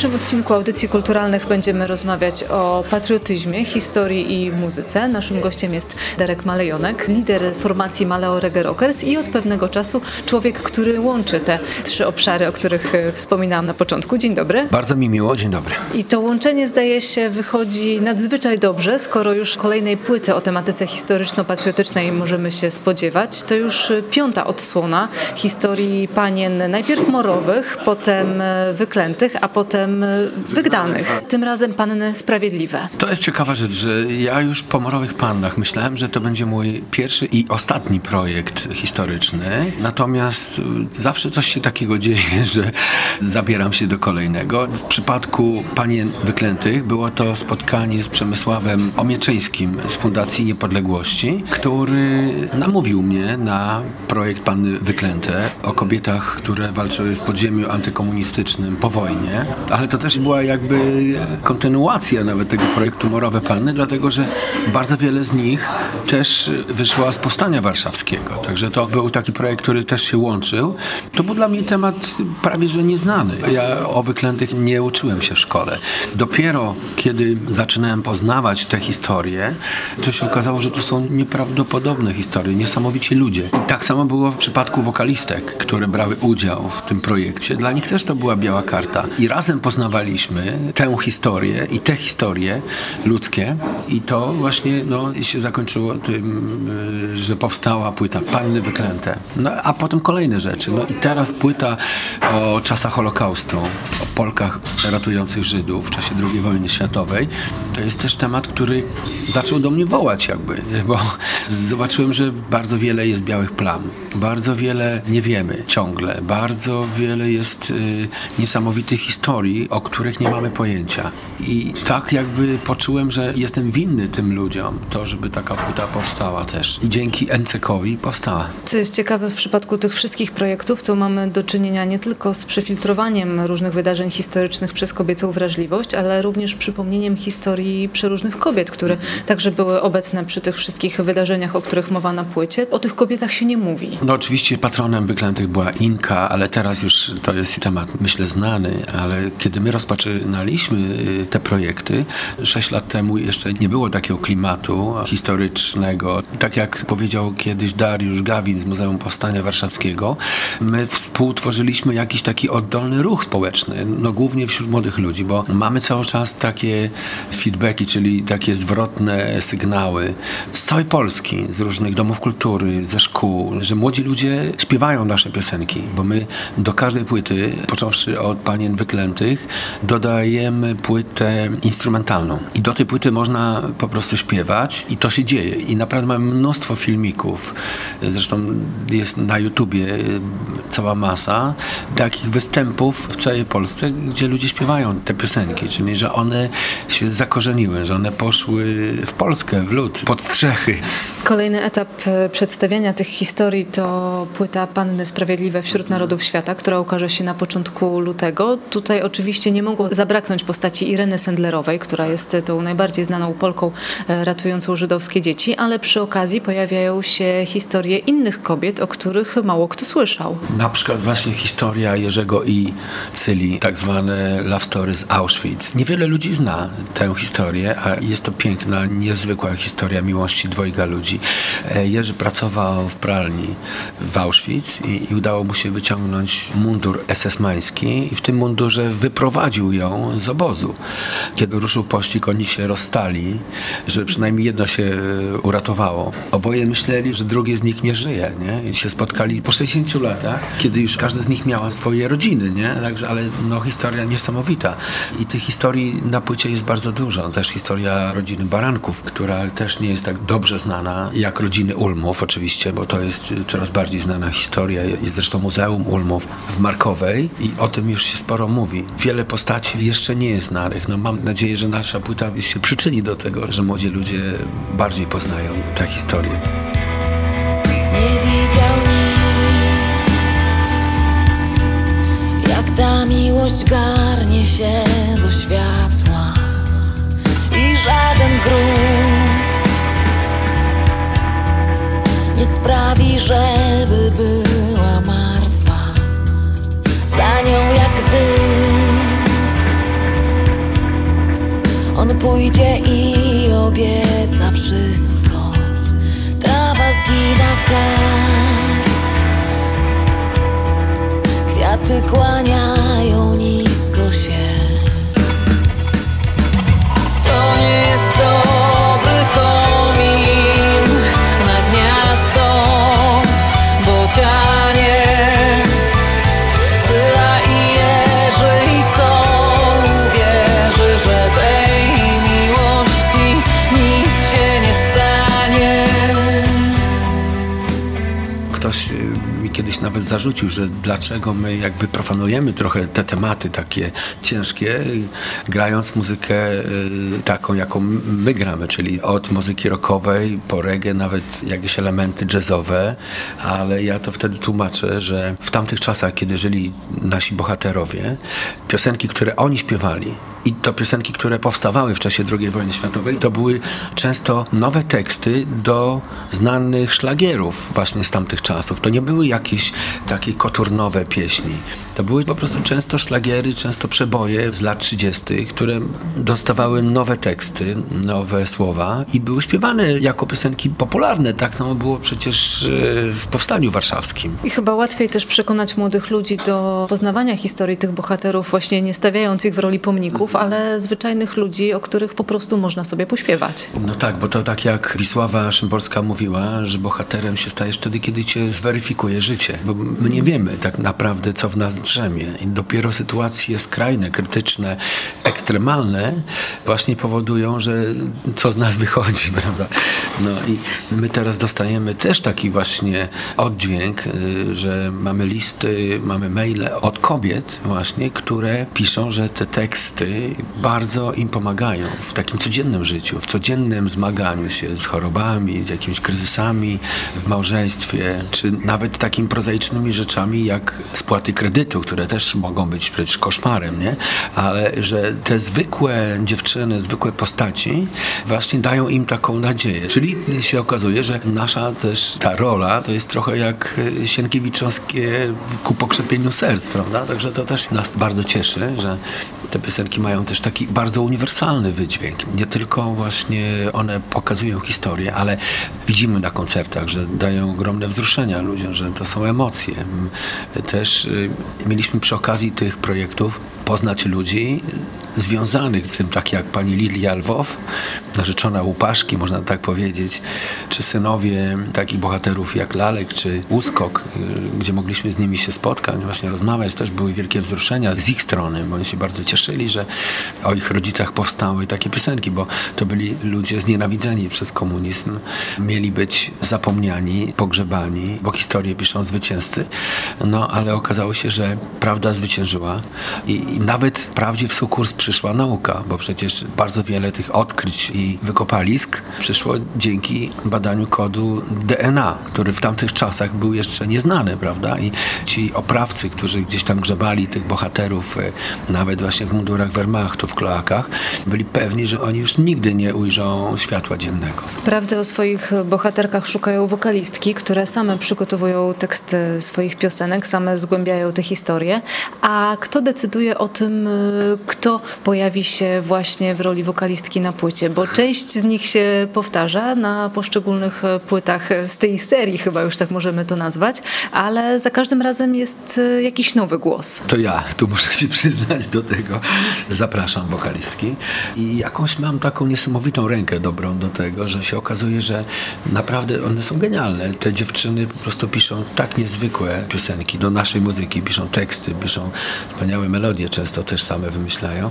Dzisiejszym odcinku audycji kulturalnych będziemy rozmawiać o patriotyzmie, historii i muzyce. Naszym gościem jest Darek Malejonek, lider formacji Maleo Reggae Rockers i od pewnego czasu człowiek, który łączy te trzy obszary, o których e, wspominałam na początku. Dzień dobry. Bardzo mi miło, dzień dobry. I to łączenie zdaje się wychodzi nadzwyczaj dobrze, skoro już kolejnej płyty o tematyce historyczno-patriotycznej możemy się spodziewać. To już e, piąta odsłona historii panien najpierw morowych, potem e, wyklętych, a potem e, wygdanych. Tym razem panny sprawiedliwe. To jest ciekawa rzecz, że ja już po Morowych Pannach myślałem, że to będzie mój pierwszy i ostatni projekt historyczny. Natomiast y, zawsze coś się takiego dzieje, że zabieram się do kolejnego. W przypadku Panien Wyklętych było to spotkanie z Przemysławem Omieczyńskim z Fundacji Niepodległości, który namówił mnie na projekt Panny Wyklęte o kobietach, które walczyły w podziemiu antykomunistycznym po wojnie. Ale to też była jakby kontynuacja nawet tego projektu Morowe Panny, dlatego że bardzo wiele z nich też wyszła z Powstania Warszawskiego. Także to był taki projekt, który też się łączył. To był dla mnie temat prawie że nieznany. Ja o wyklętych nie uczyłem się w szkole. Dopiero kiedy zaczynałem poznawać te historie, to się okazało, że to są nieprawdopodobne historie, niesamowici ludzie. I tak samo było w przypadku wokalistek, które brały udział w tym projekcie. Dla nich też to była biała karta. I razem poznawaliśmy tę historię i te historie ludzkie i to właśnie no, się zakończyło tym, y, że powstała płyta Panny Wyklęte. No, a potem kolejne rzeczy. No i teraz płyta o czasach Holokaustu, o Polkach ratujących Żydów w czasie II wojny światowej. To jest też temat, który zaczął do mnie wołać jakby, bo zobaczyłem, że bardzo wiele jest białych plam. Bardzo wiele nie wiemy ciągle. Bardzo wiele jest y, niesamowitych historii, o których nie mamy pojęcia. I tak jakby poczułem, że jestem winny tym ludziom to, żeby taka płyta powstała też. I dzięki NCK-owi powstała. Co jest ciekawe w przypadku tych wszystkich projektów, to mamy do czynienia nie tylko z przefiltrowaniem różnych wydarzeń historycznych przez kobiecą wrażliwość, ale również przypomnieniem historii przeróżnych kobiet, które także były obecne przy tych wszystkich wydarzeniach, o których mowa na płycie. O tych kobietach się nie mówi. No oczywiście patronem wyklętych była Inka, ale teraz już to jest temat myślę znany, ale kiedy my rozpoczynaliśmy y, te projekty, sześć lat temu jeszcze nie było takiego klimatu historycznego. Tak jak powiedział kiedyś Dariusz Gawin z Muzeum Powstania Warszawskiego, my współtworzyliśmy jakiś taki oddolny ruch społeczny, no głównie wśród młodych ludzi, bo mamy cały czas takie feedbacki, czyli takie zwrotne sygnały z całej Polski, z różnych domów kultury, ze szkół, że młodzi ludzie śpiewają nasze piosenki, bo my do każdej płyty, począwszy od Panien Dodajemy płytę instrumentalną. I do tej płyty można po prostu śpiewać i to się dzieje. I naprawdę mamy mnóstwo filmików. Zresztą jest na YouTubie y, cała masa takich występów w całej Polsce, gdzie ludzie śpiewają te piosenki, czyli że one się zakorzeniły, że one poszły w Polskę, w lud, pod strzechy. Kolejny etap e, przedstawiania tych historii to płyta Panny Sprawiedliwe wśród Narodów Świata, która ukaże się na początku lutego. Tutaj tutaj oczywiście nie mogło zabraknąć postaci Ireny Sendlerowej, która jest tą najbardziej znaną Polką e, ratującą żydowskie dzieci, ale przy okazji pojawiają się historie innych kobiet, o których mało kto słyszał. Na przykład właśnie historia Jerzego i Cyli, tak zwane love story z Auschwitz. Niewiele ludzi zna tę historię, a jest to piękna, niezwykła historia miłości dwojga ludzi. E, Jerzy pracował w pralni w Auschwitz i, i udało mu się wyciągnąć mundur SS-mański i w tym mundurze wyprowadził ją z obozu. Kiedy ruszył pościg, oni się rozstali, że przynajmniej jedno się e, uratowało. Oboje myśleli, że drugie z nich nie żyje, nie? I się spotkali po 60 latach, kiedy już każdy z nich miała swoje rodziny, nie? Także, ale no, historia niesamowita. I tych historii na płycie jest bardzo dużo. Też historia rodziny Baranków, która też nie jest tak dobrze znana jak rodziny Ulmów oczywiście, bo to jest coraz bardziej znana historia. Jest zresztą Muzeum Ulmów w Markowej i o tym już się sporo mówi. Wiele postaci jeszcze nie jest znanych. No, mam nadzieję, że nasza płyta się przyczyni do tego, że młodzi ludzie bardziej poznają tę historię. Nie widział nikt, jak ta miłość garnie się do światła i żaden grunt nie sprawi, żeby była martwa. Za nią jak w on pójdzie i obieca wszystko. Trawa zgina kark Kwiaty kłaniają nawet zarzucił, że dlaczego my jakby profanujemy trochę te tematy takie ciężkie, grając muzykę y, taką, jaką my gramy, czyli od muzyki rockowej po reggae, nawet jakieś elementy jazzowe, ale ja to wtedy tłumaczę, że w tamtych czasach, kiedy żyli nasi bohaterowie, piosenki, które oni śpiewali i to piosenki, które powstawały w czasie II wojny światowej, to były często nowe teksty do znanych szlagierów właśnie z tamtych czasów. To nie były jakieś takie koturnowe pieśni. To były po prostu często szlagiery, często przeboje z lat 30., które dostawały nowe teksty, nowe słowa i były śpiewane jako piosenki popularne. Tak samo było przecież e, w Powstaniu Warszawskim. I chyba łatwiej też przekonać młodych ludzi do poznawania historii tych bohaterów, właśnie nie stawiając ich w roli pomników, ale zwyczajnych ludzi, o których po prostu można sobie pośpiewać. No tak, bo to tak jak Wisława Szymborska mówiła, że bohaterem się stajesz wtedy, kiedy cię zweryfikuje życie. Bo my nie wiemy tak naprawdę, co w nas drzemie. I dopiero sytuacje skrajne, krytyczne, ekstremalne właśnie powodują, że co z nas wychodzi, prawda? No i my teraz dostajemy też taki właśnie oddźwięk, y, że mamy listy, mamy maile od kobiet właśnie, które piszą, że te teksty bardzo im pomagają w takim codziennym życiu, w codziennym zmaganiu się z chorobami, z jakimiś kryzysami w małżeństwie, czy nawet takimi prozaicznymi rzeczami jak spłaty kredytu, które też mogą być przecież koszmarem, nie? Ale że te zwykłe dziewczyny, zwykłe postaci właśnie dają im taką nadzieję. Czyli się okazuje, że nasza też ta rola to jest trochę jak Sienkiewiczowskie ku pokrzepieniu serc, prawda? Także to też nas bardzo cieszy, że te piosenki mają też taki bardzo uniwersalny wydźwięk. Nie tylko właśnie one pokazują historię, ale widzimy na koncertach, że dają ogromne wzruszenia ludziom, że to są emocje. Też y, mieliśmy przy okazji tych projektów poznać ludzi związanych z tym, tak jak pani Lilia Lwow, narzeczona Łupaszki, można tak powiedzieć, czy synowie takich bohaterów jak Lalek, czy Uskok, y, gdzie mogliśmy z nimi się spotkać, właśnie rozmawiać, też były wielkie wzruszenia z ich strony, bo oni się bardzo cieszyli, że o ich rodzicach powstały takie piosenki, bo to byli ludzie znienawidzeni przez komunizm, mieli być zapomniani, pogrzebani, bo historię piszą zwycięzcy, no ale okazało się, że prawda zwyciężyła i I nawet wprawdzie w sukurs przyszła nauka, bo przecież bardzo wiele tych odkryć i wykopalisk przyszło dzięki badaniu kodu DNA, który w tamtych czasach był jeszcze nieznany, prawda? I ci oprawcy, którzy gdzieś tam grzebali tych bohaterów, e, nawet właśnie w mundurach Wehrmachtu, w kloakach, byli pewni, że oni już nigdy nie ujrzą światła dziennego. Prawdy o swoich bohaterkach szukają wokalistki, które same przygotowują teksty swoich piosenek, same zgłębiają te historie. A kto decyduje o tym, y, kto pojawi się właśnie w roli wokalistki na płycie? Bo część z nich się powtarza na poszczególnych y, płytach z tej serii, chyba już tak możemy to nazwać, ale za każdym razem jest y, jakiś nowy głos. To ja, tu muszę się przyznać do tego. Zapraszam wokalistki i jakąś mam taką niesamowitą rękę dobrą do tego, że się okazuje, że naprawdę one są genialne. Te dziewczyny po prostu piszą tak niezwykłe piosenki do naszej muzyki, piszą teksty, piszą wspaniałe melodie, często też same wymyślają.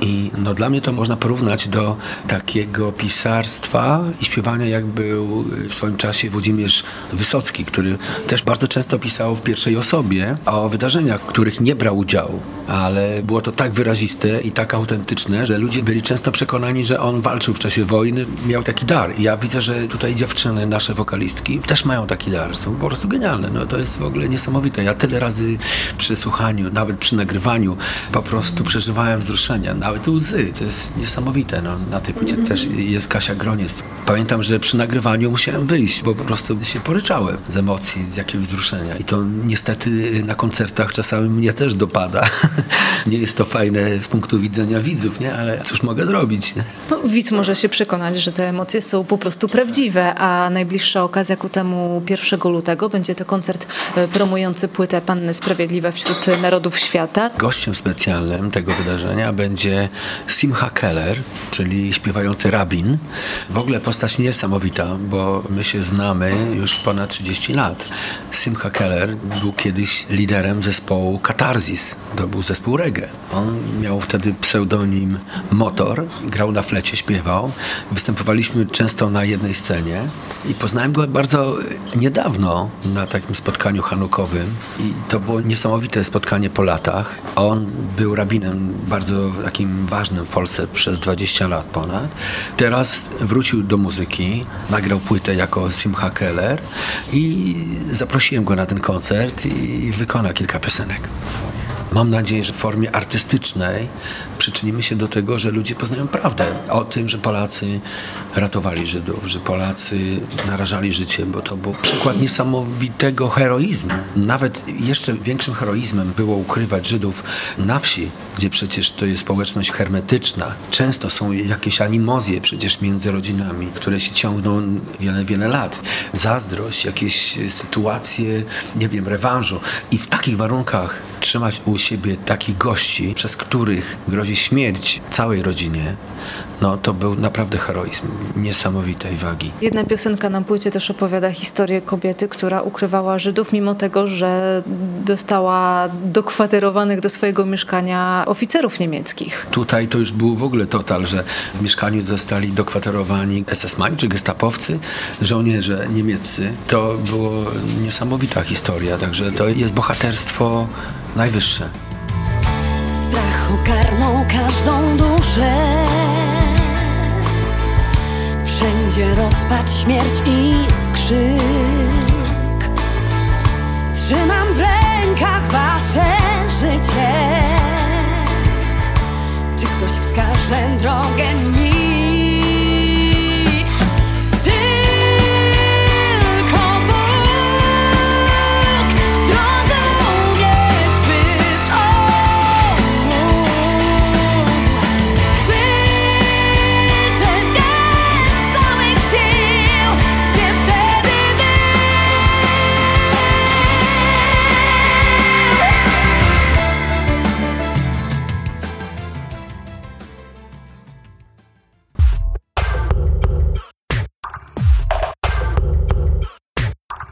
I no, dla mnie to można porównać do takiego pisarstwa i śpiewania, jak był w swoim czasie Włodzimierz Wysocki, który też bardzo często pisał w pierwszej osobie o wydarzeniach, w których nie brał udziału, ale było to tak wyraziste i tak autentyczne, że ludzie byli często przekonani, że on walczył w czasie wojny, miał taki dar. I ja widzę, że tutaj dziewczyny, nasze wokalistki też mają taki dar, są po prostu genialne. No, to jest w ogóle niesamowite. Ja tyle razy przy słuchaniu, nawet przy nagrywaniu po prostu przeżywałem wzruszenia, nawet łzy. To jest niesamowite. No, na tej płycie też jest Kasia Groniec. Pamiętam, że przy nagrywaniu musiałem wyjść, bo po prostu się poryczałem z emocji, z jakiegoś wzruszenia. I to niestety na koncertach czasami mnie też dopada. nie jest to fajne z punktu widzenia widzów, nie? Ale cóż mogę zrobić, nie? No, widz może się przekonać, że te emocje są po prostu prawdziwe, a najbliższa okazja ku temu 1 lutego będzie to koncert e, promujący płytę Panny Sprawiedliwe wśród narodów świata. Gościem specjalnym tego wydarzenia będzie Simcha Keller, czyli śpiewający rabin. W ogóle postać niesamowita, bo my się znamy już ponad 30 lat. Simcha Keller był kiedyś liderem zespołu Katarzis. To był zespół reggae. On miał wtedy pseudonim Motor, grał na flecie, śpiewał. Występowaliśmy często na jednej scenie i poznałem go bardzo niedawno na takim spotkaniu hanukowym i to było niesamowite spotkanie po latach. On był rabinem bardzo takim ważnym w Polsce przez 20 lat ponad. Teraz wrócił do muzyki, nagrał płytę jako Simcha Keller i zaprosiłem go na ten koncert i wykona kilka piosenek swoich. Mam nadzieję, że w formie artystycznej przyczynimy się do tego, że ludzie poznają prawdę o tym, że Polacy ratowali Żydów, że Polacy narażali życie, bo to był przykład niesamowitego heroizmu. Nawet jeszcze większym heroizmem było ukrywać Żydów na wsi, gdzie przecież to jest społeczność hermetyczna. Często są jakieś animozje przecież między rodzinami, które się ciągną wiele, wiele lat. Zazdrość, jakieś sytuacje, nie wiem, rewanżu. I w takich warunkach trzymać u siebie takich gości, przez których grozi śmierć całej rodzinie, no to był naprawdę heroizm niesamowitej wagi. Jedna piosenka na płycie też opowiada historię kobiety, która ukrywała Żydów, mimo tego, że dostała dokwaterowanych do swojego mieszkania oficerów niemieckich. Tutaj to już był w ogóle total, że w mieszkaniu zostali dokwaterowani SS-mani czy gestapowcy, żołnierze niemieccy. To była niesamowita historia, także to jest bohaterstwo najwyższe. Strach ogarnął każdą duszę. Wszędzie rozpacz, śmierć i krzyk. Trzymam w rękach wasze życie. Czy ktoś wskaże drogę